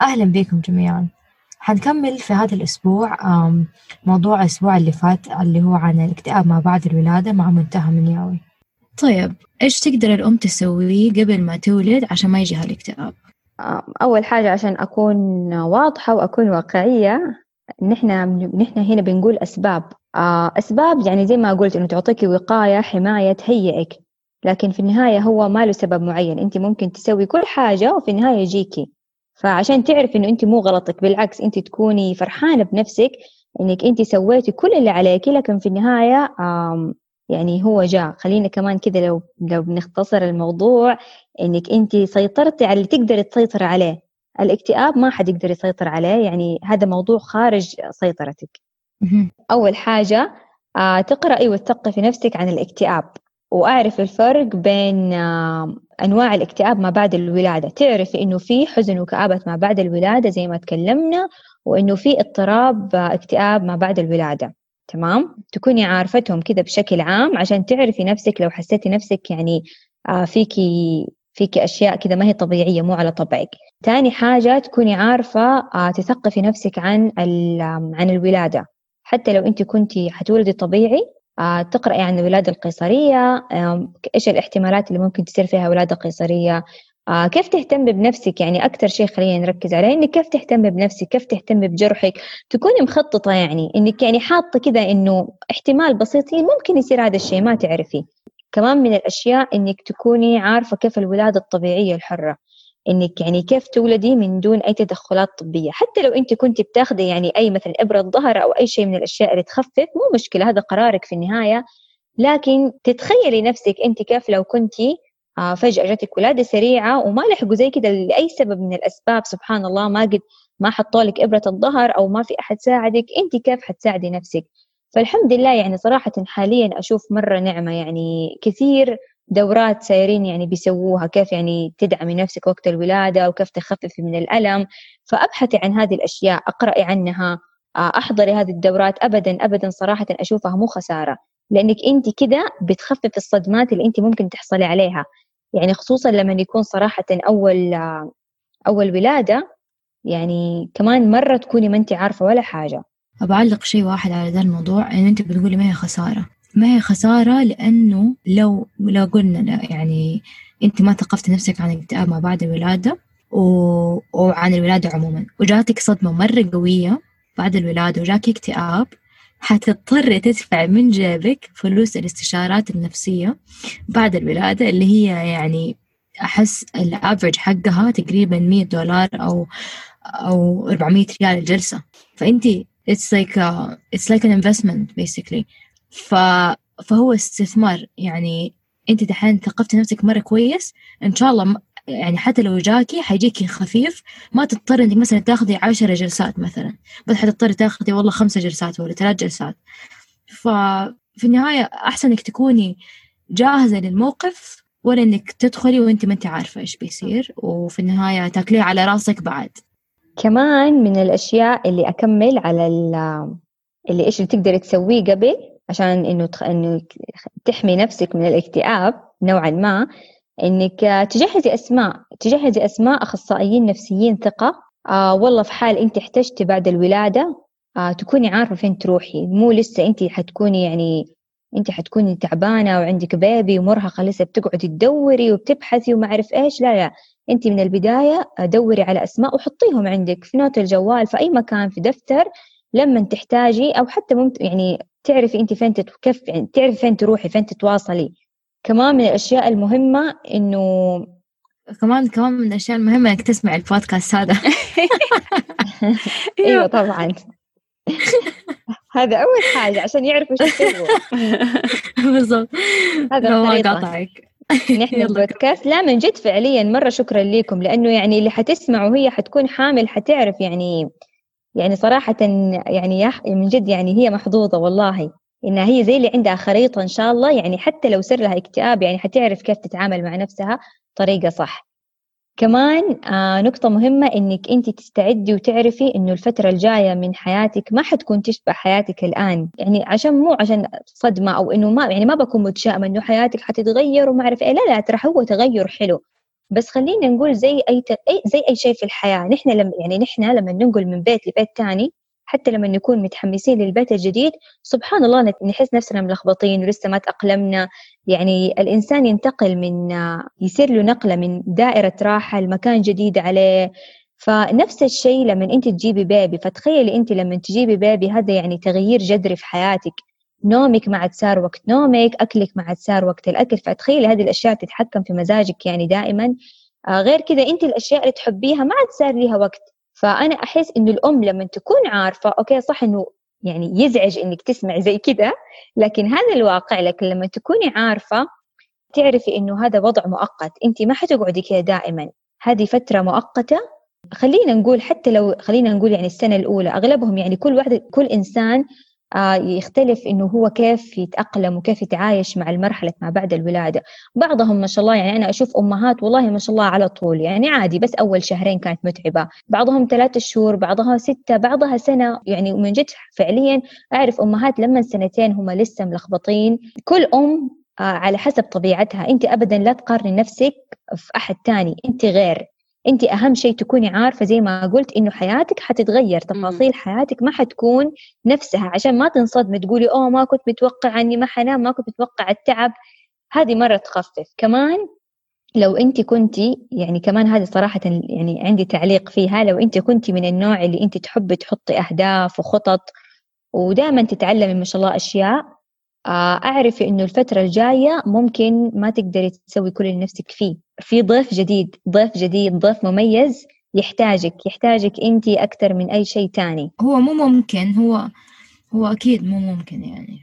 أهلا بكم جميعا. حنكمل في هذا الأسبوع موضوع الأسبوع اللي فات اللي هو عن الاكتئاب ما بعد الولادة مع منتهى منياوي. طيب إيش تقدر الأم تسويه قبل ما تولد عشان ما يجيها الاكتئاب؟ أول حاجة عشان أكون واضحة وأكون واقعية نحن نحن هنا بنقول أسباب. أسباب يعني زي ما قلت إنه تعطيكي وقاية حماية تهيئك. لكن في النهاية هو ما له سبب معين. أنت ممكن تسوي كل حاجة وفي النهاية يجيكي. فعشان تعرف إنه أنت مو غلطك بالعكس أنت تكوني فرحانة بنفسك إنك أنت سويتي كل اللي عليكي لكن في النهاية يعني هو جاء. خلينا كمان كذا لو لو بنختصر الموضوع إنك أنت سيطرتي على اللي تقدري تسيطري عليه. الاكتئاب ما حد يقدر يسيطر عليه يعني هذا موضوع خارج سيطرتك. أول حاجة آه تقرأي وتثقفي نفسك عن الاكتئاب. وأعرف الفرق بين آه أنواع الاكتئاب ما بعد الولادة. تعرفي إنه في حزن وكآبة ما بعد الولادة زي ما تكلمنا وإنه في اضطراب آه اكتئاب ما بعد الولادة. تمام؟ تكوني عارفتهم كذا بشكل عام عشان تعرفي نفسك لو حسيتي نفسك يعني آه فيكي فيكي أشياء كذا ما هي طبيعية مو على طبعك. تاني حاجة تكوني عارفة آه تثقفي نفسك عن عن الولادة. حتى لو أنت كنتي حتولدي طبيعي تقرأي عن الولادة القيصرية آه إيش الاحتمالات اللي ممكن تصير فيها ولادة قيصرية؟ آه كيف تهتم بنفسك؟ يعني أكثر شيء خلينا نركز عليه إنك كيف تهتم بنفسك؟ كيف تهتم بجرحك؟ تكوني مخططة يعني إنك يعني حاطة كذا إنه احتمال بسيط ممكن يصير هذا الشيء ما تعرفي. كمان من الأشياء إنك تكوني عارفة كيف الولادة الطبيعية الحرة. إنك يعني كيف تولدي من دون أي تدخلات طبية. حتى لو أنت كنت بتاخذي يعني أي مثلا إبرة ظهر أو أي شيء من الأشياء اللي تخفف مو مشكلة هذا قرارك في النهاية. لكن تتخيلي نفسك أنت كيف لو كنتي آه فجأة جاتك ولادة سريعة وما لحقوا زي كده لأي سبب من الأسباب سبحان الله ما قد ما حطوا لك إبرة الظهر أو ما في أحد ساعدك أنت كيف حتساعدي نفسك؟ فالحمد لله يعني صراحة حاليا أشوف مرة نعمة يعني كثير. دورات سايرين يعني بيسووها كيف يعني تدعمي نفسك وقت الولادة وكيف تخففي من الألم. فأبحثي عن هذه الأشياء أقرأي عنها أحضري هذه الدورات. أبدا أبدا صراحة أشوفها مو خسارة لأنك أنت كده بتخفف الصدمات اللي أنت ممكن تحصلي عليها. يعني خصوصا لما يكون صراحة أول أول ولادة يعني كمان مرة تكوني ما أنت عارفة ولا حاجة. أبعلق شيء واحد على ذا الموضوع إن أنت بتقولي ما هي خسارة. ما هي خسارة؟ لأنه لو لو قلنا يعني أنت ما ثقفتي نفسك عن الاكتئاب ما بعد الولادة و... وعن الولادة عموما. وجاتك صدمة مرة قوية بعد الولادة وجاك اكتئاب حتضطري تدفع من جيبك فلوس الاستشارات النفسية بعد الولادة اللي هي يعني أحس الأفرج حقها تقريبا 100 دولار أو أو 400 ريال الجلسة. فأنت it's like a, it's like an investment basically. ف فهو استثمار. يعني انت دحين ثقفتي نفسك مرة كويس إن شاء الله يعني حتى لو جاكي حيجيكي خفيف ما تضطري إنك مثلا تاخذي عشرة جلسات مثلا. بس حتضطري تاخذي والله خمسة جلسات ولا ثلاث جلسات. ففي النهاية أحسن إنك تكوني جاهزة للموقف ولا إنك تدخلي وأنت ما أنت عارفة إيش بيصير. وفي النهاية تاكليه على راسك بعد. كمان من الأشياء اللي أكمل على اللي إيش اللي تقدري تسويه قبل عشان إنه تخ... إنه تحمي نفسك من الاكتئاب نوعا ما إنك تجهزي أسماء تجهزي أسماء أخصائيين نفسيين ثقة. آه والله في حال أنت احتجتي بعد الولادة آه تكوني عارفة فين تروحي. مو لسه أنت حتكوني يعني أنت حتكوني تعبانة وعندك بيبي ومرهقة لسه بتقعدي تدوري وبتبحثي وما أعرف إيش. لا لا أنت من البداية دوري على أسماء وحطيهم عندك في نوت الجوال في أي مكان في دفتر. لما تحتاجي أو حتى ممكن يعني تعرفي انت فين كيف يعني تعرفي فين تروحي فين تتواصلي. كمان من الأشياء المهمة إنه كمان كمان من الأشياء المهمة إنك تسمع البودكاست هذا. إيوه طبعا. هذا أول حاجة عشان يعرفوا إيش يسووا بالضبط. هذا ما قاطعك. نحن البودكاست لا من جد فعليا مرة شكرا لكم لأنه يعني اللي حتسمعه هي حتكون حامل حتعرف يعني يعني صراحة يعني من جد يعني هي محظوظة والله. إنها هي زي اللي عندها خريطة إن شاء الله يعني حتى لو صار لها اكتئاب يعني حتعرف كيف تتعامل مع نفسها طريقة صح. كمان آه نقطة مهمة إنك أنت تستعدي وتعرفي إنه الفترة الجاية من حياتك ما حتكون تشبه حياتك الآن، يعني عشان مو عشان صدمة أو إنه ما يعني ما بكون متشائمة إنه حياتك حتتغير وما أعرف إيه، لا لا ترى هو تغير حلو، بس خلينا نقول زي أي زي أي شيء في الحياة. نحن لما يعني نحن لما ننقل من بيت لبيت ثاني حتى لما نكون متحمسين للبيت الجديد سبحان الله نحس نفسنا ملخبطين ولسه ما تأقلمنا. يعني الإنسان ينتقل من يصير له نقلة من دائرة راحة لمكان جديد عليه. فنفس الشيء لما أنت تجيبي بيبي فتخيلي أنت لما تجيبي بيبي هذا يعني تغيير جذري في حياتك. نومك ما عاد صار وقت نومك أكلك ما عاد صار وقت الأكل. فتخيلي هذه الأشياء تتحكم في مزاجك يعني دائما. آه غير كذا أنت الأشياء اللي تحبيها ما عاد صار ليها وقت. فأنا أحس إنه الأم لما تكون عارفة أوكي صح إنه يعني يزعج إنك تسمع زي كذا لكن هذا الواقع لكن لما تكوني عارفة تعرفي إنه هذا وضع مؤقت. أنت ما حتقعدي كذا دائما. هذه فترة مؤقتة. خلينا نقول حتى لو خلينا نقول يعني السنة الأولى أغلبهم يعني كل واحد كل إنسان آه، يختلف إنه هو كيف يتأقلم وكيف يتعايش مع المرحلة ما بعد الولادة. بعضهم ما شاء الله يعني أنا أشوف أمهات والله ما شاء الله على طول يعني عادي بس أول شهرين كانت متعبة. بعضهم ثلاثة شهور بعضها ستة بعضها سنة. يعني ومن جد فعليا أعرف أمهات لما سنتين هم لسه ملخبطين. كل أم آه، على حسب طبيعتها. أنت ابدا لا تقارني نفسك في أحد تاني أنت غير. انت أهم شيء تكوني عارفة زي ما قلت إنه حياتك حتتغير تفاصيل حياتك ما حتكون نفسها. عشان ما تنصدمي تقولي أوه ما كنت متوقعة إني ما حنام ما كنت متوقعة التعب. هذه مرة تخفف. كمان لو انت كنتي يعني كمان هذه صراحة يعني عندي تعليق فيها لو انت كنتي من النوع اللي انت تحبي تحطي أهداف وخطط ودائما تتعلمي ما شاء الله أشياء اعرفي إنه الفترة الجاية ممكن ما تقدري تسوي كل اللي نفسك فيه. في ضيف جديد ضيف جديد ضيف مميز يحتاجك يحتاجك أنت أكثر من أي شيء تاني. هو مو ممكن هو هو أكيد مو ممكن يعني.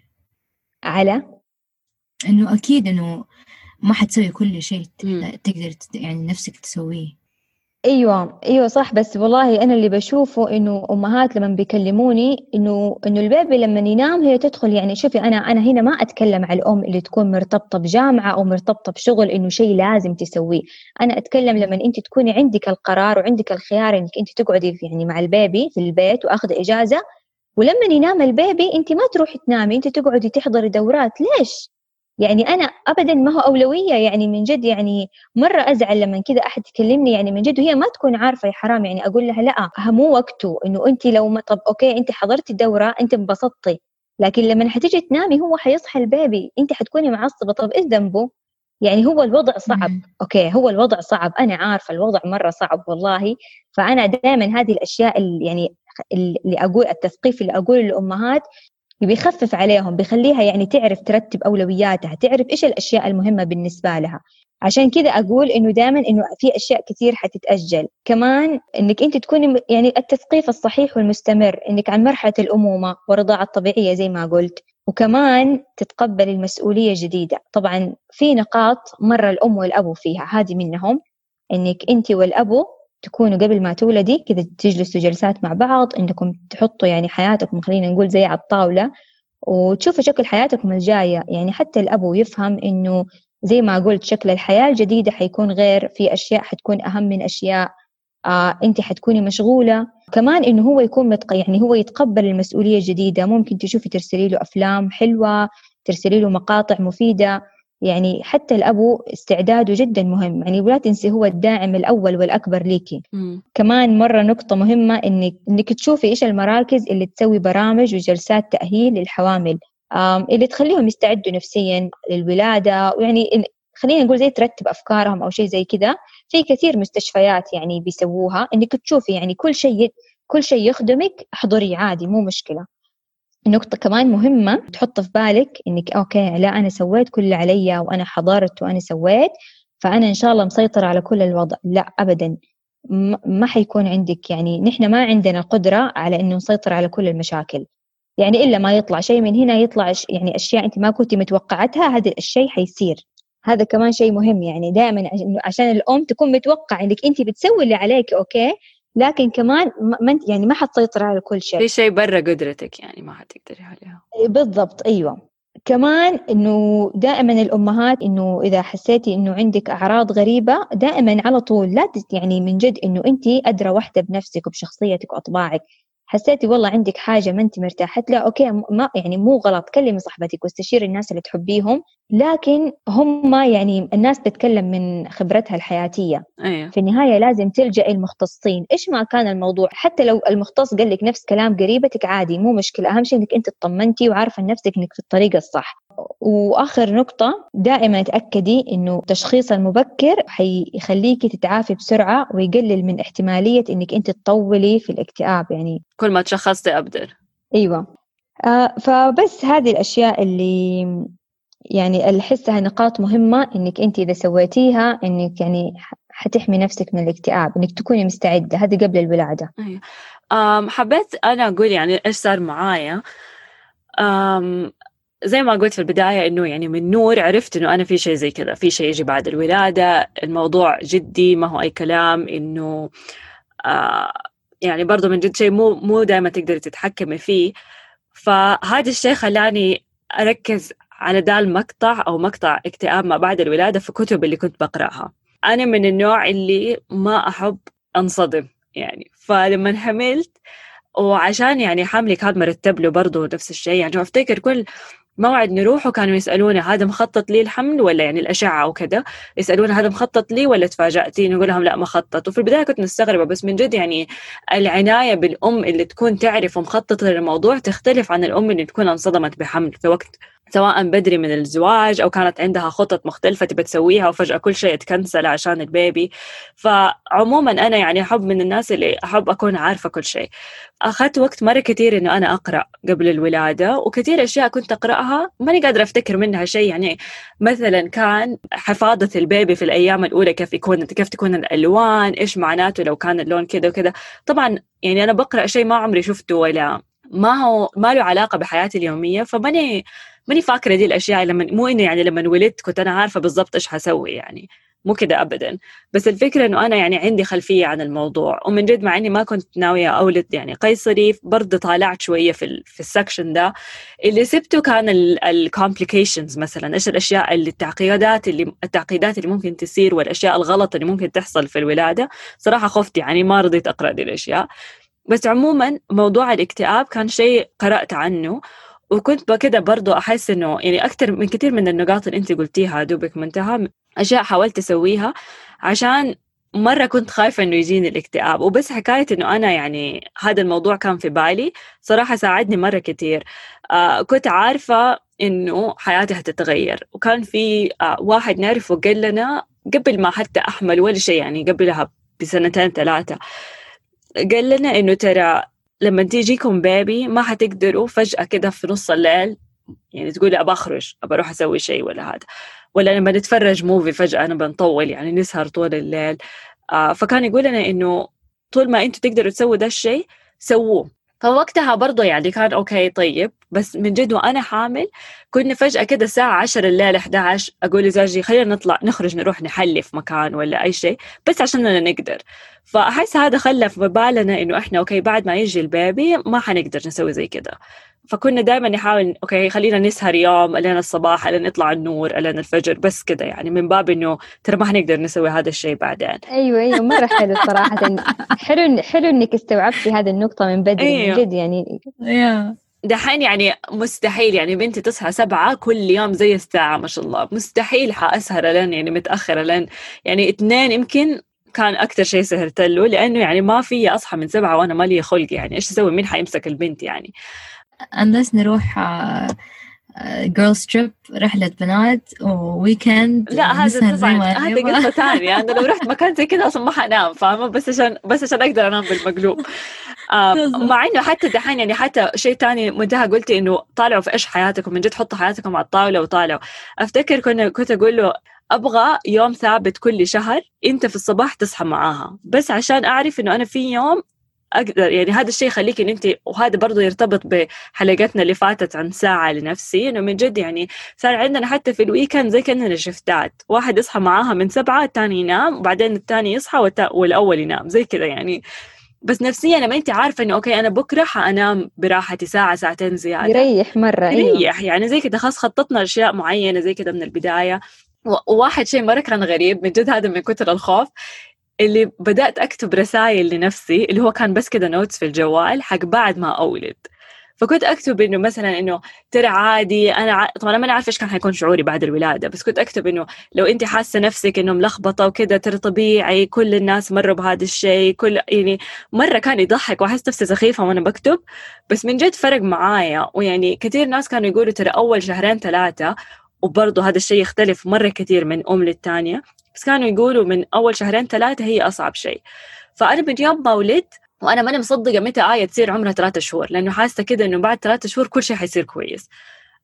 على؟ إنه أكيد إنه ما حتسوي كل شيء تقدر يعني نفسك تسويه. أيوه أيوه صح. بس والله أنا اللي بشوفه إنه أمهات لما بيكلموني إنه إنه البيبي لما ينام هي تدخل يعني شوفي أنا أنا هنا ما أتكلم على الأم اللي تكون مرتبطة بجامعة أو مرتبطة بشغل إنه شيء لازم تسويه. أنا أتكلم لما أنت تكوني عندك القرار وعندك الخيار إنك أنت تقعدي يعني مع البيبي في البيت وأخذ إجازة. ولما ينام ال baby أنت ما تروحي تنامي أنت تقعدي تحضري دورات. ليش؟ يعني أنا ابدا ما هو أولوية يعني من جد يعني مرة أزعل لما كذا أحد يكلمني يعني من جد وهي ما تكون عارفة يا حرام يعني أقول لها لا مو وقته إنه أنت لو ما طب okay أنت حضرتي الدوره أنت انبسطتي لكن لما حتيجي تنامي هو حيصحى ال baby أنت حتكوني معصبة طب إيش ذنبه يعني هو الوضع صعب. okay هو الوضع صعب أنا عارفة الوضع مرة صعب والله فأنا دائما هذه الأشياء اللي يعني اللي أقول التثقيف اللي أقول للأمهات بيخفف عليهم بيخليها يعني تعرف ترتب أولوياتها تعرف إيش الأشياء المهمة بالنسبة لها. عشان كذا أقول إنه دائما إنه في أشياء كثير حتتأجل. كمان إنك أنت تكوني يعني التثقيف الصحيح والمستمر إنك عن مرحلة الأمومة والرضاعة الطبيعية زي ما قلت. وكمان تتقبل المسؤولية الجديدة طبعا في نقاط مرة الأم والأبو فيها هذه منهم إنك أنت والأبو تكونوا قبل ما تولدي كذا تجلسوا جلسات مع بعض إنكم تحطوا يعني حياتكم خلينا نقول زي على الطاوله وتشوفوا شكل حياتكم الجاية. يعني حتى الابو يفهم إنه زي ما قلت شكل الحياة الجديدة حيكون غير في أشياء حتكون أهم من أشياء آه انت حتكوني مشغولة. كمان إنه هو يكون متق... يعني هو يتقبل المسؤولية الجديدة. ممكن تشوفي ترسلي له أفلام حلوة ترسلي له مقاطع مفيدة. يعني حتى الأبو استعداده جدا مهم. يعني ولا تنسي هو الداعم الأول والأكبر ليكي. م. كمان مرة نقطة مهمة إنك, إنك تشوفي إيش المراكز اللي تسوي برامج وجلسات تأهيل للحوامل. اللي تخليهم يستعدوا نفسيا للولادة. ويعني خلينا نقول زي ترتب أفكارهم أو شيء زي كذا. في كثير مستشفيات يعني بيسووها إنك تشوفي يعني كل شيء كل شيء يخدمك احضري عادي مو مشكلة. نقطة كمان مهمة تحط في بالك إنك okay لا أنا سويت كل اللي علي وأنا حضرت وأنا سويت فأنا إن شاء الله مسيطرة على كل الوضع. لا أبدا. ما حيكون عندك يعني نحن ما عندنا قدرة على إنه نسيطر على كل المشاكل. يعني إلا ما يطلع شيء من هنا يطلع يعني أشياء أنت ما كنت متوقعتها هذا الشيء حيصير. هذا كمان شيء مهم يعني دائما عشان الأم تكون متوقع إنك أنت بتسوي اللي عليك okay؟ لكن كمان ما يعني ما حتسيطر على كل شيء. في شيء برا قدرتك يعني ما حتقدري عليها بالضبط أيوه. كمان إنه دائما الأمهات إنه إذا حسيتي إنه عندك أعراض غريبة دائما على طول لا يعني من جد إنه أنت أدرى وحدة بنفسك وبشخصيتك وأطباعك. حسيتي والله عندك حاجة ما أنت مرتاحة لها okay ما يعني مو غلط كلمي صاحبتك واستشيري الناس اللي تحبيهم. لكن هم يعني الناس تتكلم من خبرتها الحياتية. أيوه. في النهاية لازم تلجأ المختصين إيش ما كان الموضوع؟ حتى لو المختص قال لك نفس كلام قريبتك عادي مو مشكلة. أهم شيء إنك أنت اطمنتي وعارفة نفسك إنك في الطريق الصح. وآخر نقطة دائما تأكدي إنه التشخيص المبكر حيخليكي تتعافي بسرعة ويقلل من احتمالية إنك أنت تطولي في الاكتئاب يعني. كل ما تشخصتي ابدر أيوة. آه فبس هذه الأشياء اللي يعني اللي أحسها نقاط مهمة إنك أنت إذا سويتيها إنك يعني حتحمي نفسك من الاكتئاب إنك تكوني مستعدة هذه قبل الولادة. أم حبيت أنا أقول يعني إيش صار معايا. أم زي ما قلت في البداية إنه يعني من نور عرفت إنه أنا في شيء زي كذا في شيء يجي بعد الولادة. الموضوع جدي ما هو أي كلام إنه يعني برضو من جد شيء مو مو دائما تقدري تتحكمي فيه. فهذا الشيء خلاني أركز على ده المقطع أو مقطع اكتئاب ما بعد الولادة في كتب اللي كنت بقرأها. أنا من النوع اللي ما أحب أنصدم يعني. فلما حملت وعشان يعني حملي كان مرتب له برضه نفس الشيء يعني أفتكر كل موعد نروح وكانوا يسألوني هذا مخطط لي الحمل ولا يعني الأشعة وكذا يسألوني هذا مخطط لي ولا تفاجأتي نقول لهم لا مخطط. وفي البداية كنت مستغربة بس من جد يعني العناية بالأم اللي تكون تعرف ومخططة للموضوع تختلف عن الأم اللي تكون انصدمت بحمل. في وقت سواء بدري من الزواج أو كانت عندها خطط مختلفة تبى تسويها وفجأة كل شيء يتكنسل عشان البيبي. فعموما أنا يعني أحب من الناس اللي أحب أكون عارفة كل شيء. أخذت وقت مرة كثير إنه أنا أقرأ قبل الولادة وكثير أشياء كنت أقرأها ماني قادرة أفتكر منها شيء. يعني مثلا كان حفاظة البيبي في الأيام الأولى كيف يكون كيف تكون الألوان إيش معناته لو كان اللون كذا وكذا. طبعا يعني أنا بقرأ شيء ما عمري شفته ولا ما هو ما له علاقة بحياتي اليومية. فماني ماني فاكرة دي الأشياء لما مو إنه يعني لما ولدت كنت أنا عارفة بالضبط إيش حسوي يعني. مو كده ابدا. بس الفكرة إنه أنا يعني عندي خلفية عن الموضوع ومن جد مع إني ما كنت ناوية أولد يعني قيصري برضه طالعت شوية في في ال section ده. اللي سبته كان ال complications مثلا إيش الأشياء اللي التعقيدات اللي التعقيدات اللي ممكن تصير والأشياء الغلط اللي ممكن تحصل في الولادة. صراحة خفت يعني ما رضيت أقرأ دي الأشياء. بس عموما موضوع الاكتئاب كان شيء قرأت عنه. وكنت كده برضو أحس إنه يعني أكثر من كثير من النقاط اللي أنت قلتيها دوبك منتهى أشياء حاولت أسويها عشان مرة كنت خايفة إنه يجيني الاكتئاب. وبس حكاية إنه أنا يعني هذا الموضوع كان في بالي صراحة ساعدني مرة كثير آه كنت عارفة إنه حياتي هتتغير وكان في آه واحد نعرفه قال لنا قبل ما حتى أحمل ولا شيء يعني قبلها بسنتين ثلاثة قال لنا إنه ترى لما تيجيكم بيبي ما حتقدروا فجأة كده في نص الليل يعني تقولي أبى أخرج أبى أروح أسوي شيء ولا هذا. ولا لما نتفرج movie فجأة أنا بنطول يعني نسهر طول الليل. آه فكان يقول لنا إنه طول ما أنتوا تقدروا تسووا ده الشيء سووه. فوقتها برضه يعني كان okay طيب. بس من جد وأنا حامل كنا فجأة كده الساعة 10 الليل 11 أقول لزوجي خلينا نطلع نخرج نروح نحلي في مكان ولا أي شيء بس عشان نقدر. فاحس هذا خلى في بالنا إنه إحنا okay بعد ما يجي ال baby ما حنقدر نسوي زي كده. فكنا دائما نحاول okay خلينا نسهر يوم لين الصباح لين يطلع النور لين الفجر بس كده يعني من باب إنه ترى ما حنقدر نسوي هذا الشيء بعدين. أيوه أيوه مرة حلو صراحة. حلو حلو إنك استوعبتي هذه النقطة من بدري أيوه. من جد يعني. دحين يعني مستحيل يعني بنتي تصحى سبعة كل يوم زي الساعة ما شاء الله. مستحيل حأسهر لين يعني متأخرة لين يعني اثنين يمكن كان أكثر شيء سهرت له لأنه يعني ما في أصحى من سبعة وأنا مالي خلق يعني إيش أسوي؟ مين حيمسك البنت يعني؟ unless نروح girls trip رحلة بنات و weekend لا هذا هذا قصة ثانية. أنا لو رحت مكان زي كذا أصلا ما حنام فاهمة؟ بس عشان بس عشان أقدر أنام بالمقلوب. مع إنه حتى دحين يعني حتى شيء ثاني منتهى قلتي إنه طالعوا في إيش حياتكم؟ من جد حطوا حياتكم على الطاولة وطالعوا. أفتكر كنا كنت أقول له أبغى يوم ثابت كل شهر أنت في الصباح تصحى معاها. بس عشان أعرف إنه أنا في يوم أقدر يعني هذا الشيء يخليك إن أنت وهذا برضه يرتبط بحلقتنا اللي فاتت عن ساعة لنفسي إنه من جد يعني صار عندنا حتى في ال weekend زي كأننا شفتات واحد يصحى معاها من سبعة الثاني ينام وبعدين الثاني يصحى والأول ينام زي كذا يعني بس نفسيا لما انت عارفة إنه okay أنا بكرة حأنام براحتي ساعة ساعتين زيادة يريح مرة أيوه. يريح أيوه. يعني زي كذا خلاص خططنا أشياء معينة زي كذا من البداية وواحد شيء مرة كان غريب من جد هذا من كثر الخوف اللي بدأت أكتب رسائل لنفسي اللي هو كان بس كده نوتس في الجوال حق بعد ما أولد. فكنت أكتب إنه مثلا إنه ترى عادي أنا ع... طبعا أنا ما عارفه إيش كان حيكون شعوري بعد الولادة بس كنت أكتب إنه لو أنت حاسة نفسك إنه ملخبطة وكذا ترى طبيعي كل الناس مروا بهذا الشيء كل يعني مرة كان يضحك وأحس نفسي سخيفة وأنا بكتب بس من جد فرق معايا. ويعني كثير ناس كانوا يقولوا ترى أول شهرين ثلاثة وبرضه هذا الشيء يختلف مرة كثير من أم للثانية بس كانوا يقولوا من أول شهرين ثلاثة هي أصعب شيء. فأنا من يوم ما ولدت وأنا ماني مصدقة متى آية تصير عمرها ثلاثة شهور لأنه حاسة كده إنه بعد ثلاثة شهور كل شيء حيصير كويس.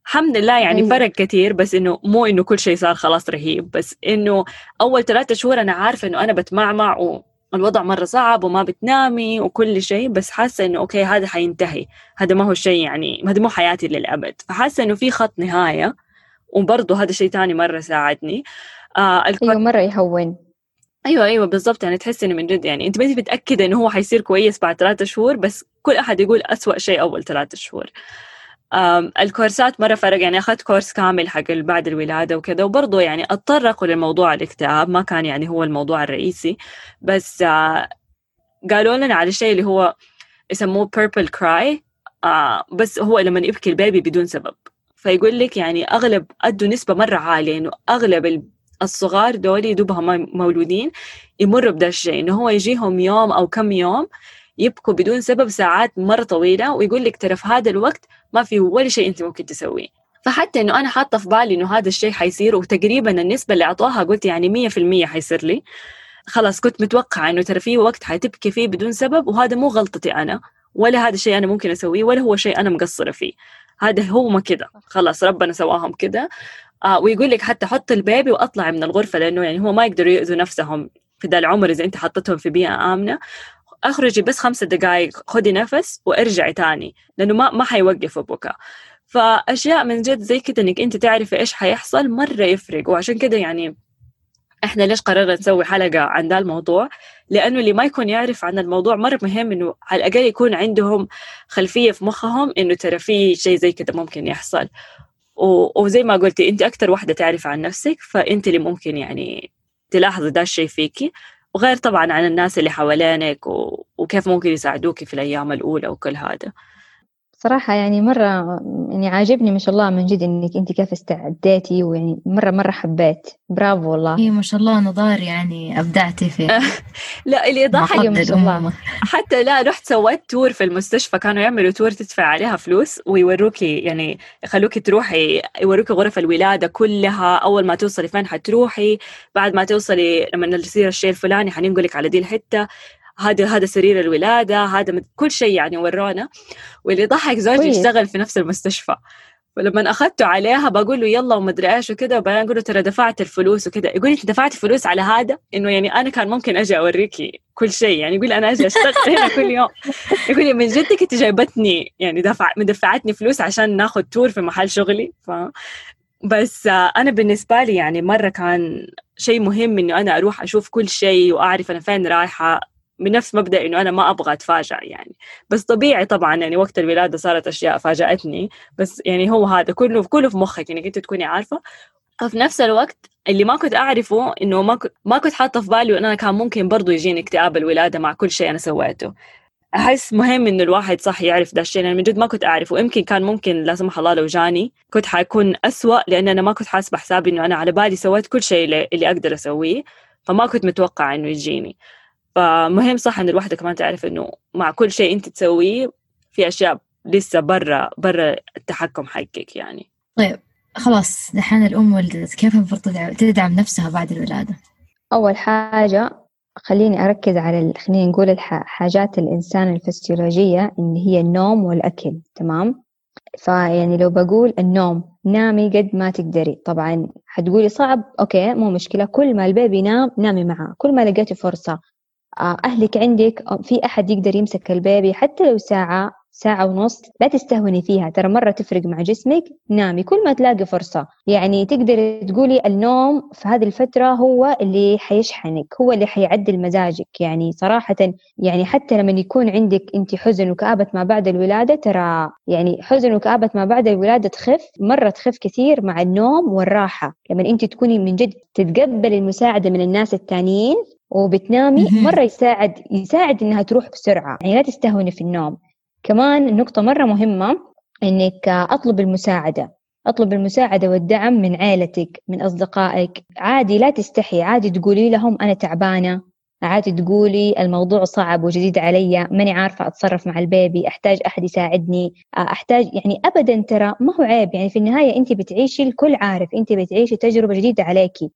الحمد لله يعني أيوة. فرق كثير بس إنه مو إنه كل شيء صار خلاص رهيب بس إنه أول ثلاثة شهور أنا عارفة إنه أنا بتمعمع والوضع مرة صعب وما بتنامي وكل شيء بس حاسة إنه أوكي هذا حينتهي. هذا ما هو شيء يعني هذا مو حياتي للأبد. فحاسة إنه في خط نهاية وبرضه هذا شيء تاني مرة ساعدني. آه أيوة مرة يهون. أيوه أيوه بالضبط. يعني تحس إنه من جد يعني أنت بس متأكدة إنه هو حيصير كويس بعد ثلاثة شهور بس كل أحد يقول أسوأ شيء أول ثلاثة شهور. الكورسات مرة فرق. يعني أخذت كورس كامل حق بعد الولادة وكذا وبرضه يعني أتطرقوا للموضوع الاكتئاب. ما كان يعني هو الموضوع الرئيسي. بس آه قالوا لنا على الشيء اللي هو يسموه purple cry. آه بس هو لما يبكي البيبي بدون سبب. فيقول لك يعني أغلب أدوا نسبة مرة عالية إنه أغلب الصغار دول يدوبها مولودين يمروا بدا الشيء إنه هو يجيهم يوم أو كم يوم يبكوا بدون سبب ساعات مرة طويلة ويقول لك ترى في هذا الوقت ما في ولا شيء أنت ممكن تسويه. فحتى إنه أنا حاطة في بالي إنه هذا الشيء حيصير وتقريبا النسبة اللي أعطوها قلت يعني مية في المية حيصير لي. خلاص كنت متوقعة إنه ترى في وقت حتبكي فيه بدون سبب وهذا مو غلطتي أنا. ولا هذا الشيء أنا ممكن أسويه ولا هو شيء أنا مقصرة فيه. هذا هو كده. خلاص ربنا سواهم كده. آه ويقول لك حتى حط البيبي وأطلع من الغرفة لأنه يعني هو ما يقدروا يؤذوا نفسهم في ذا العمر إذا أنت حطيتهم في بيئة آمنة. أخرجي بس خمسة دقائق خدي نفس وارجعي تاني لأنه ما ما حيوقفوا بكاء فأشياء من جد زي كده إنك أنت تعرفي إيش حيحصل مرة يفرق. وعشان كده يعني إحنا ليش قررنا نسوي حلقة عن ذا الموضوع؟ لأنه اللي ما يكون يعرف عن الموضوع مرة مهم إنه على الأقل يكون عندهم خلفية في مخهم إنه ترى في شيء زي كده ممكن يحصل. وزي ما قلتي انت أكثر واحدة تعرف عن نفسك فانت اللي ممكن يعني تلاحظي ده الشيء فيكي. وغير طبعا عن الناس اللي حوالينك وكيف ممكن يساعدوك في الأيام الأولى وكل هذا. صراحة يعني مرة يعني عاجبني ما شاء الله من جد إنك أنت كيف استعديتي ويعني مرة مرة حبيت. برافو والله. إيه ما شاء الله نضار يعني أبدعتي في لا اللي يضحك ما شاء الله. حتى لا رحت سويت tour في المستشفى كانوا يعملوا tour تدفع عليها فلوس ويوروكي يعني يخلوكي تروحي يوروكي غرف الولادة كلها. أول ما توصلي فين حتروحي بعد ما توصلي لما يصير الشيء الفلاني حننقلك على دي الحتة. هذا هذا سرير الولادة هذا كل شيء يعني ورونا. واللي ضحك زوجي يشتغل في نفس المستشفى. فلما اخذته عليها بقول له يلا ومدري إيش وكذا وبعدين أقول له ترى دفعت الفلوس وكذا يقول لي أنت دفعت فلوس على هذا؟ إنه يعني أنا كان ممكن أجي اوريكي كل شيء. يعني يقول أنا أجي أشتغل هنا كل يوم. يقول لي من جدك أنت جايبتني يعني دفع مدفعتني فلوس عشان ناخذ تور في محل شغلي. ف بس أنا بالنسبة لي يعني مرة كان شيء مهم إنه أنا أروح أشوف كل شيء وأعرف أنا فين رايحة. بنفس مبدأ إنه أنا ما أبغى أتفاجأ يعني. بس طبيعي طبعا يعني وقت الولاده صارت أشياء فاجأتني. بس يعني هو هذا كله كله في مخك إنك أنت تكوني عارفة. وفي نفس الوقت اللي ما كنت أعرفه إنه ما ما كنت حاطة في بالي انه كان ممكن برضه يجيني اكتئاب الولادة مع كل شيء أنا سويته. أحس مهم إنه الواحد صح يعرف ده الشيء لأن من جد ما كنت أعرفه. ويمكن كان ممكن لا سمح الله لو جاني كنت حيكون أسوأ لأن أنا ما كنت حاسبة حسابي إنه أنا على بالي سويت كل شيء اللي أقدر أسويه. فما كنت متوقعة إنه يجيني. فمهم صح إن الواحدة كمان تعرف إنه مع كل شيء أنت تسويه في أشياء لسه برا برا التحكم حقك يعني. طيب خلاص دحين الأم ولدت كيف المفروض تدعم نفسها بعد الولادة؟ أول حاجة خليني أركز على خلينا نقول حاجات الإنسان الفسيولوجية ان هي النوم والأكل تمام؟ فيعني لو بقول النوم نامي قد ما تقدري. طبعا حتقولي صعب okay مو مشكلة. كل ما ال baby نام نامي معاه كل ما لقيتي فرصة آه، أهلك عندك في أحد يقدر يمسك ال baby حتى لو ساعة ساعة ونص لا تستهوني فيها. ترى مرة تفرق مع جسمك نامي. كل ما تلاقي فرصة. يعني تقدر تقولي النوم في هذه الفترة هو اللي حيشحنك هو اللي حيعدل مزاجك. يعني صراحة يعني حتى لما يكون عندك أنت حزن وكآبة ما بعد الولادة ترى يعني حزن وكآبة ما بعد الولادة تخف مرة تخف كثير مع النوم والراحة. لما أنت تكوني من جد تتقبل المساعدة من الناس التانيين وبتنامي. مرة يساعد يساعد إنها تروح بسرعة يعني لا تستهوني في النوم. كمان نقطة مرة مهمة إنك أطلب المساعدة. أطلب المساعدة والدعم من عيلتك من أصدقائك. عادي لا تستحي عادي تقولي لهم أنا تعبانة. عادي تقولي الموضوع صعب وجديد علي ماني عارفة أتصرف مع البيبي أحتاج أحد يساعدني. أحتاج يعني أبدا ترى ما هو عيب يعني في النهاية أنت بتعيشي الكل عارف أنت بتعيشي تجربة جديدة عليكي.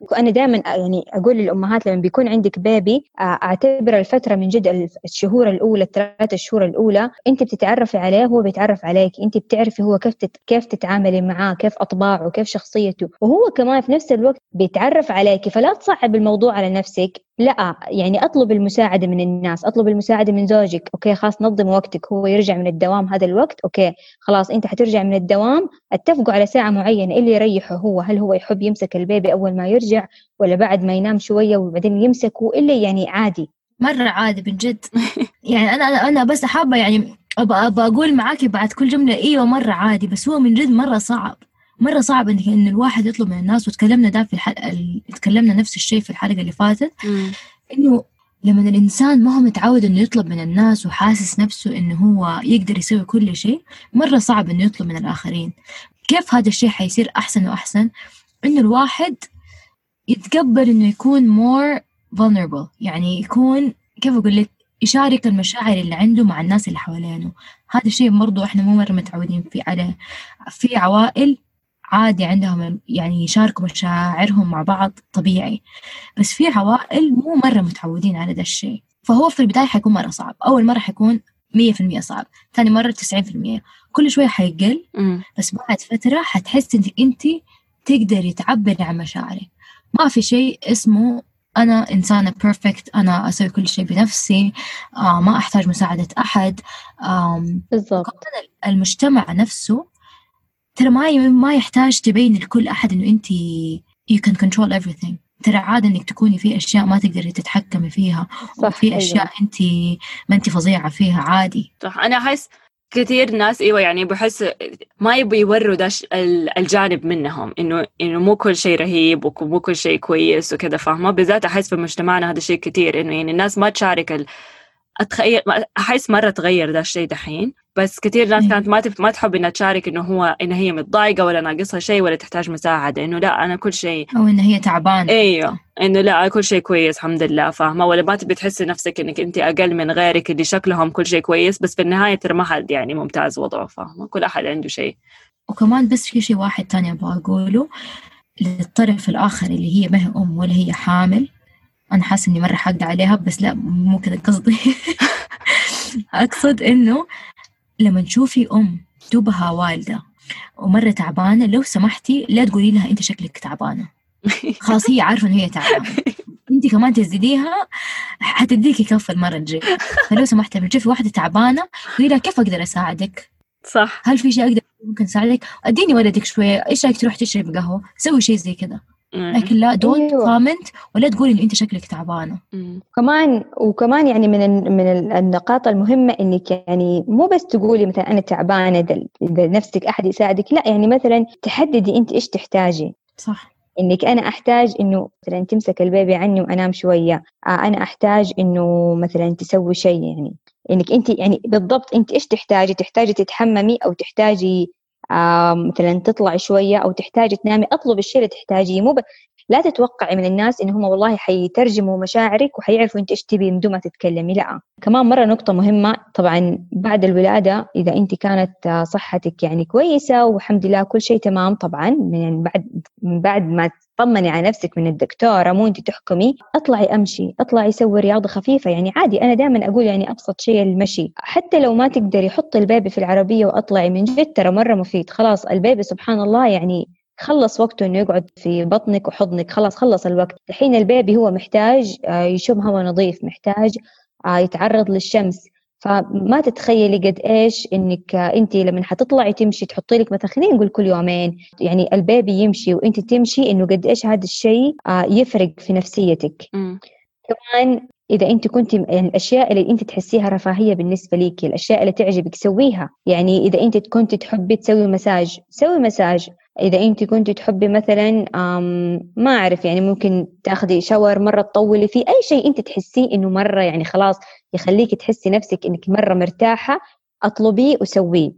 وأنا دائما يعني أقول للأمهات لما بيكون عندك بيبي أعتبر الفترة من جد الشهور الأولى الثلاثة الشهور الأولى أنت بتتعرفي عليه هو بيتعرف عليك. أنت بتعرفي هو كيف تت... كيف تتعاملي معاه كيف أطباعه كيف شخصيته. وهو كمان في نفس الوقت بيتعرف عليك. فلا تصعب الموضوع على نفسك. لا يعني أطلب المساعدة من الناس أطلب المساعدة من زوجك okay خلاص نظم وقتك هو يرجع من الدوام هذا الوقت okay خلاص أنت حترجع من الدوام اتفقوا على ساعة معينة اللي يريحه هو هل هو يحب يمسك ال baby أول ما يرجع ولا بعد ما ينام شوية وبعدين يمسكه اللي يعني عادي. مرة عادي من جد. يعني أنا أنا بس حابة يعني أبغى أبغى أقول معاكي بعد كل جملة أيوة مرة عادي بس هو من جد مرة صعب. مرة صعب إن الواحد يطلب من الناس وتكلمنا ده في الحلقة تكلمنا نفس الشيء في الحلقة اللي فاتت إنه لما الإنسان ما هو متعود إنه يطلب من الناس وحاسس نفسه إنه هو يقدر يسوي كل شيء مرة صعب إنه يطلب من الآخرين. كيف هذا الشيء حيصير أحسن وأحسن؟ إنه الواحد يتقبل إنه يكون more vulnerable يعني يكون كيف أقول لك؟ يشارك المشاعر اللي عنده مع الناس اللي حوالينه. هذا الشيء برضو إحنا مو مرة متعودين فيه عليه. في عوائل عادي عندهم يعني يشاركوا مشاعرهم مع بعض طبيعي. بس في عوائل مو مرة متعودين على ده الشيء. فهو في البداية حيكون مرة صعب. أول مرة حيكون مية في المية صعب. ثاني مرة تسعين في المية. كل شوية حيقل. بس بعد فترة حتحس إنك أنت تقدري تعبري عن مشاعرك. ما في شيء اسمه أنا إنسانة بيرفكت أنا أسوي كل شيء بنفسي آه ما أحتاج مساعدة أحد بالضبط. المجتمع نفسه ترى ما ما يحتاج تبين لكل أحد إنه أنت you can control everything. ترى عادة إنك تكوني في أشياء ما تقدري تتحكمي فيها صح وفي أشياء أيوة. أنت ما أنت فظيعة فيها عادي. صح. أنا أحس كثير ناس أيوه يعني بحس ما يبوا يوروا ده الجانب منهم إنه إنه مو كل شيء رهيب ومو كل شيء كويس وكذا فاهمة؟ بالذات أحس في مجتمعنا هذا الشيء كثير إنه يعني الناس ما تشارك ال... أتخيل أحس مرة تغير ده الشيء دحين. بس كثير ناس كانت ما ما تحب إنها تشارك إنه هو إن هي متضايقة ولا ناقصها شيء ولا تحتاج مساعدة إنه لا أنا كل شيء أو إن هي تعبانة. أيوه إنه لا كل شيء كويس الحمد لله فاهمة؟ ولا ما تبي تحسي نفسك إنك أنت أقل من غيرك اللي شكلهم كل شيء كويس بس في النهاية ترى ما حد يعني ممتاز وضعه فاهمة؟ كل أحد عنده شيء. وكمان بس في شيء واحد تاني أبغى أقوله للطرف الآخر اللي هي ما هي أم ولا هي حامل. أنا حاسة إني مرة حاقدة عليها بس لا مو كذا قصدي. أقصد إنه لما تشوفي أم دوبها والدة ومرة تعبانة لو سمحتي لا تقولي لها أنت شكلك تعبانة. خلاص هي عارفة إن هي تعبانة. أنت كمان تزيديها حتديكي كف المرة الجاية. فلو سمحتي لما تشوفي واحدة تعبانة قولي لها كيف أقدر أساعدك؟ صح. هل في شيء أقدر ممكن أساعدك؟ أديني ولدك شوية. إيش رأيك تروح تشرب قهوة؟ سوي شيء زي كذا. لكن لا don't أيوة. comment ولا تقولي إن أنت شكلك تعبانة. كمان وكمان يعني من ال- من ال- النقاط المهمة إنك يعني مو بس تقولي مثلا أنا تعبانة دل- بنفسك أحد يساعدك لا يعني مثلا تحددي أنت إيش تحتاجي. صح. إنك أنا أحتاج إنه مثلا تمسك البيبي عني وأنام شوية. آه أنا أحتاج إنه مثلا تسوي شيء يعني. إنك أنت يعني بالضبط أنت إيش تحتاجي؟ تحتاجي تتحممي أو تحتاجي مثلا تطلعي شوية أو تحتاجي تنامي أطلب الشيء اللي تحتاجيه مو. لا تتوقعي من الناس إن هم والله حيترجموا مشاعرك وحيعرفوا أنت إيش تبي من دون ما تتكلمي لا. كمان مرة نقطة مهمة طبعا بعد الولادة إذا أنت كانت صحتك يعني كويسة والحمد لله كل شيء تمام طبعا من بعد من بعد ما تطمني على نفسك من الدكتورة مو أنت تحكمي اطلعي أمشي اطلعي سوي رياضة خفيفة. يعني عادي أنا دائما أقول يعني أبسط شيء المشي. حتى لو ما تقدري حطي ال baby في العربية وأطلعي من جد ترى مرة مفيد. خلاص ال baby سبحان الله يعني خلص وقته إنه يقعد في بطنك وحضنك خلاص خلص الوقت. الحين ال baby هو محتاج آه، يشم هواء نظيف محتاج آه، يتعرض للشمس. فما تتخيلي قد إيش إنك آه، انت لما حتطلعي تمشي تحطي لك مثلا خلينا نقول كل يومين يعني ال baby يمشي وانت تمشي إنه قد إيش هذا الشيء يفرق في نفسيتك. مم. كمان إذا أنت كنت الأشياء اللي أنت تحسيها رفاهية بالنسبة ليكي الأشياء اللي تعجبك سويها. يعني إذا أنت كنت تحبي تسوي مساج سوي مساج. إذا أنت كنت تحبي مثلا ما أعرف يعني ممكن تاخذي shower مرة تطولي فيه. أي شيء أنت تحسيه إنه مرة يعني خلاص يخليك تحسي نفسك إنك مرة مرتاحة أطلبيه وسويه.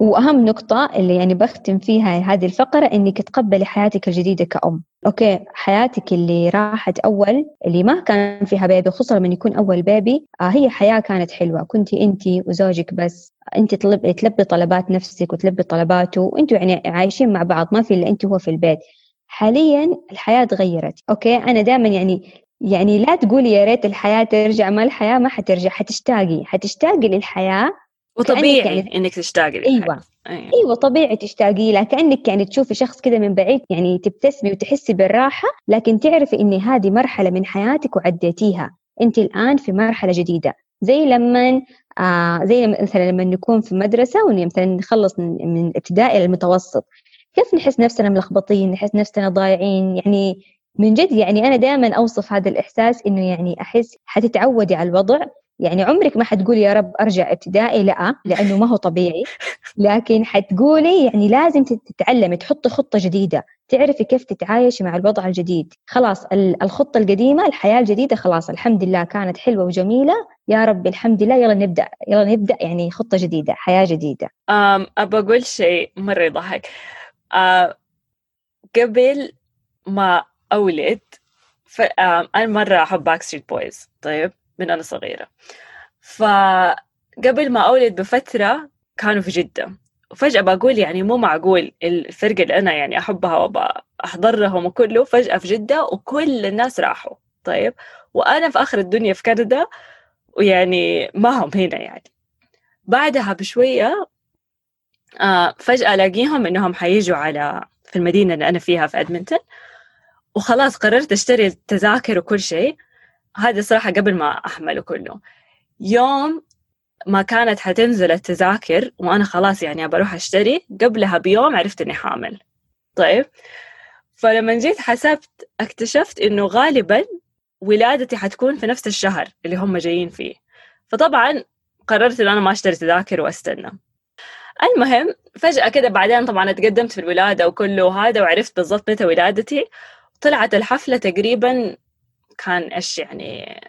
وأهم نقطة اللي يعني بختم فيها هذه الفقرة إنك تقبلي حياتك الجديدة كأم. okay حياتك اللي راحت أول اللي ما كان فيها baby خصوصا لما يكون أول baby آه هي حياة كانت حلوة. كنت أنت وزوجك بس. أنت تلب... تلبي طلبات نفسك وتلبي طلباته وأنتوا يعني عايشين مع بعض ما في إلا أنت هو في البيت. حاليا الحياة تغيرت. أوكي أنا دائما يعني يعني لا تقولي يا ريت الحياة ترجع ما الحياة ما حترجع حتشتاقي. حتشتاقي للحياة وطبيعي. يعني إنك تشتاقي أيوه. أيوة. أيوه طبيعي تشتاقي لها كانك يعني تشوفي شخص كذا من بعيد يعني تبتسمي وتحسي بالراحة لكن تعرفي إن هذه مرحلة من حياتك وعديتيها. أنت الآن في مرحلة جديدة. زي لما آه زي مثلا لما نكون في مدرسة ومثلا نخلص من الابتدائي إلى المتوسط. كيف نحس نفسنا ملخبطين نحس نفسنا ضايعين؟ يعني من جد يعني أنا دائما أوصف هذا الإحساس إنه يعني أحس حتتعودي على الوضع يعني عمرك ما حتقولي يا رب أرجع ابتدائي لا لأنه ما هو طبيعي. لكن حتقولي يعني لازم تتعلمي تحطي خطة جديدة تعرفي كيف تتعايشي مع الوضع الجديد. خلاص الخطة القديمة الحياة الجديدة خلاص الحمد لله كانت حلوة وجميلة. يا رب الحمد لله يلا نبدأ يلا نبدأ يعني خطة جديدة حياة جديدة. أم أبى أقول شيء مرة يضحك. أه قبل ما أولد أنا مرة أحب Backstreet Boys طيب؟ من أنا صغيرة. فقبل ما أولد بفترة كانوا في جدة. وفجأة بقول يعني مو معقول الفرقة اللي أنا يعني أحبها وأحضر لهم وكله فجأة في جدة وكل الناس راحوا. طيب؟ وأنا في آخر الدنيا في كندا ويعني ما هم هنا يعني. بعدها بشوية آه فجأة ألاقيهم إنهم حيجوا على في المدينة اللي أنا فيها في أدمنتون. وخلاص قررت أشتري التذاكر وكل شيء. هذا صراحة قبل ما أحمله كله. يوم ما كانت حتنزل التذاكر وأنا خلاص يعني بروح أشتري قبلها بيوم عرفت إني حامل. طيب فلما جيت حسبت اكتشفت إنه غالبا ولادتي حتكون في نفس الشهر اللي هم جايين فيه. فطبعا قررت إن أنا ما أشتري تذاكر وأستنى. المهم فجأة كده بعدين طبعا اتقدمت في الولادة وكله وهذا وعرفت بالضبط متى ولادتي. طلعت الحفلة تقريبا كان إيش يعني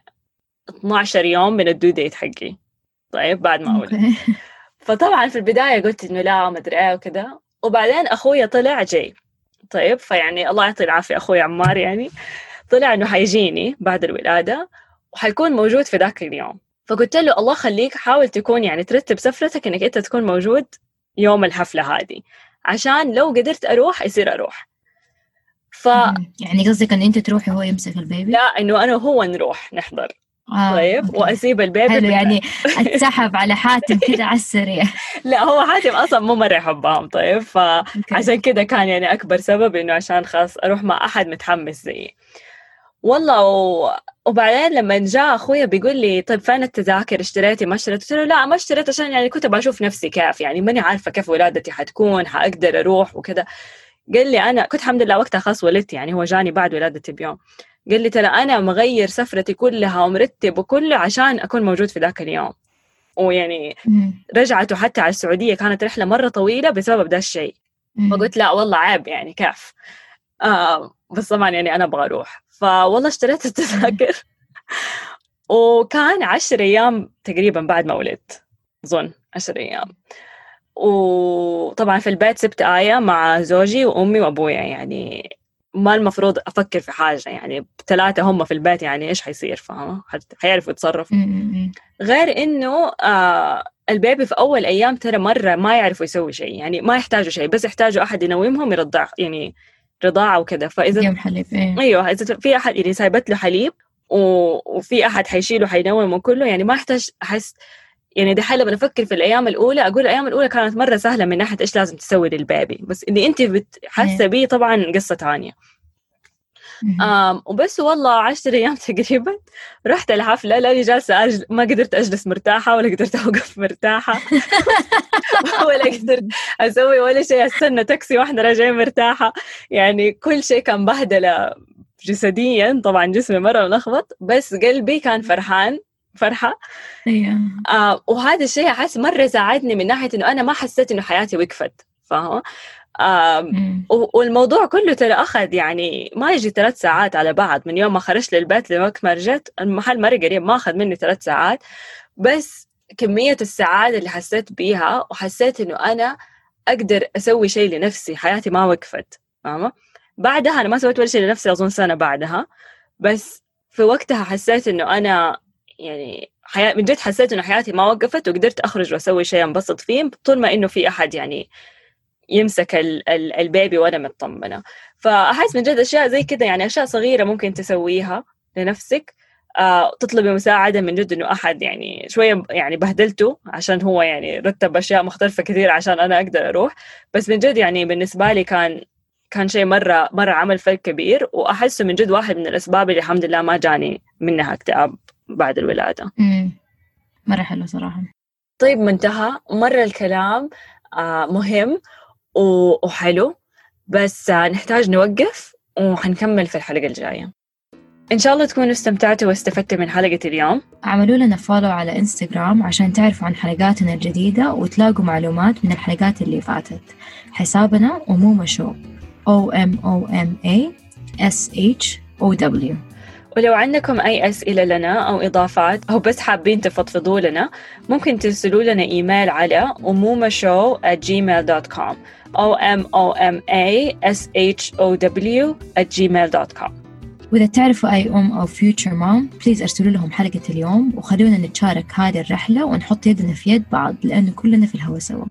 12 يوم من الدو ديت حقي. طيب بعد ما أولد. فطبعا في البداية قلت إنه لا ما أدري إيه وكذا. وبعدين أخويا طلع جاي. طيب فيعني الله يعطي العافية أخوي عمار يعني. طلع إنه حيجيني بعد الولادة وحيكون موجود في ذاك اليوم. فقلت له الله خليك حاول تكون يعني ترتب سفرتك إنك أنت تكون موجود يوم الحفلة هذه. عشان لو قدرت أروح يصير أروح. ف يعني قصدك إن أنت تروحي وهو يمسك ال baby؟ لا إنه أنا وهو نروح نحضر. آه، طيب okay. وأسيب ال baby حلو يعني أتسحب على حاتم كذا على السريع. لا هو حاتم أصلا مو مره يحبهم طيب. فعشان كذا كان يعني أكبر سبب إنه عشان خلاص أروح مع أحد متحمس زيي. والله و... وبعدين لما جاء أخويا بيقول لي طيب فين التذاكر؟ اشتريتي ما اشتريت؟ قلت له لا ما اشتريت عشان يعني كنت بشوف نفسي كيف يعني ماني عارفة كيف ولادتي حتكون حأقدر أروح وكذا قال لي أنا كنت الحمد لله وقتها خلاص ولدت يعني هو جاني بعد ولادتي بيوم. قال لي ترى أنا مغير سفرتي كلها ومرتب وكله عشان أكون موجود في ذاك اليوم. ويعني رجعته حتى على السعودية كانت رحلة مرة طويلة بسبب ذا الشيء. فقلت لا والله عيب يعني كيف؟ آه بس طبعا يعني أنا أبغى أروح فوالله اشتريت التذاكر. وكان عشر أيام تقريبا بعد ما ولدت. أظن عشر أيام. وطبعا في البيت سبت آية مع زوجي وأمي وأبويا يعني ما المفروض أفكر في حاجة يعني ثلاثة هم في البيت يعني إيش حيصير فاهمة؟ حيعرفوا يتصرفوا. غير إنه آه البيبي في أول أيام ترى مرة ما يعرفوا يسوي شيء يعني ما يحتاجوا شيء بس يحتاجوا أحد ينومهم يرضع يعني رضاعة وكذا. فإذا حليب إيه. أيوه إذا في أحد يعني سايبت له حليب وفي أحد حيشيله حينوم وكله يعني ما يحتاج أحس يعني دحين لما أفكر في الأيام الأولى. أقول الأيام الأولى كانت مرة سهلة من ناحية إيش لازم تسوي للبيبي. بس اللي أنت حاسه بيه طبعا قصة ثانية آم وبس والله عشر أيام تقريبا رحت الحفلة. لأني جالسة أجل... ما قدرت أجلس مرتاحة ولا قدرت أوقف مرتاحة. ولا قدرت أسوي ولا شيء. أستنى تاكسي وإحنا راجعين مرتاحة. يعني كل شيء كان بهدلة جسديا. طبعا جسمي مرة ملخبط. بس قلبي كان فرحان. فرحة أيوه آه وهذا الشيء أحس مرة ساعدني من ناحية إنه أنا ما حسيت إنه حياتي وقفت فاهمة؟ مم. و- والموضوع كله ترى أخذ يعني ما يجي ثلاث ساعات على بعض من يوم ما خرجت للبيت لوقت ما رجعت المحل مرة قريب ما أخذ مني ثلاث ساعات بس كمية السعادة اللي حسيت بيها وحسيت إنه أنا أقدر أسوي شيء لنفسي حياتي ما وقفت فاهمة؟ بعدها أنا ما سويت ولا شيء لنفسي أظن سنة بعدها بس في وقتها حسيت إنه أنا يعني حياة من جد حسيت إنه حياتي ما وقفت وقدرت أخرج وأسوي شيء أنبسط فيه طول ما إنه في أحد يعني يمسك ال- ال- البيبي وأنا مطمنة. فأحس من جد أشياء زي كده يعني أشياء صغيرة ممكن تسويها لنفسك آه تطلبي مساعدة من جد إنه أحد يعني شوية يعني بهدلته عشان هو يعني رتب أشياء مختلفة كثير عشان أنا أقدر أروح. بس من جد يعني بالنسبة لي كان كان شيء مرة مرة عمل فرق كبير وأحسه من جد واحد من الأسباب اللي الحمد لله ما جاني منها اكتئاب. بعد الولادة. مم. مرة حلو صراحة. طيب منتهى. مرة الكلام آه مهم وحلو. بس آه نحتاج نوقف وحنكمل في الحلقة الجاية. إن شاء الله تكونوا استمتعتوا واستفدتوا من حلقة اليوم. اعملوا لنا فولو على انستغرام عشان تعرفوا عن حلقاتنا الجديدة وتلاقوا معلومات من الحلقات اللي فاتت. حسابنا أمومة شو O M O M A S H O W. ولو عندكم أي أسئلة لنا أو إضافات أو بس حابين تفضفضوا لنا ممكن ترسلوا لنا إيميل على أمومة at gmail.com o m o m a s h o w at gmail.com وإذا تعرفوا أي أم أو future mom بليز أرسلوا لهم حلقة اليوم وخلونا نتشارك هذه الرحلة ونحط يدنا في يد بعض لأنه كلنا في الهوا سوا.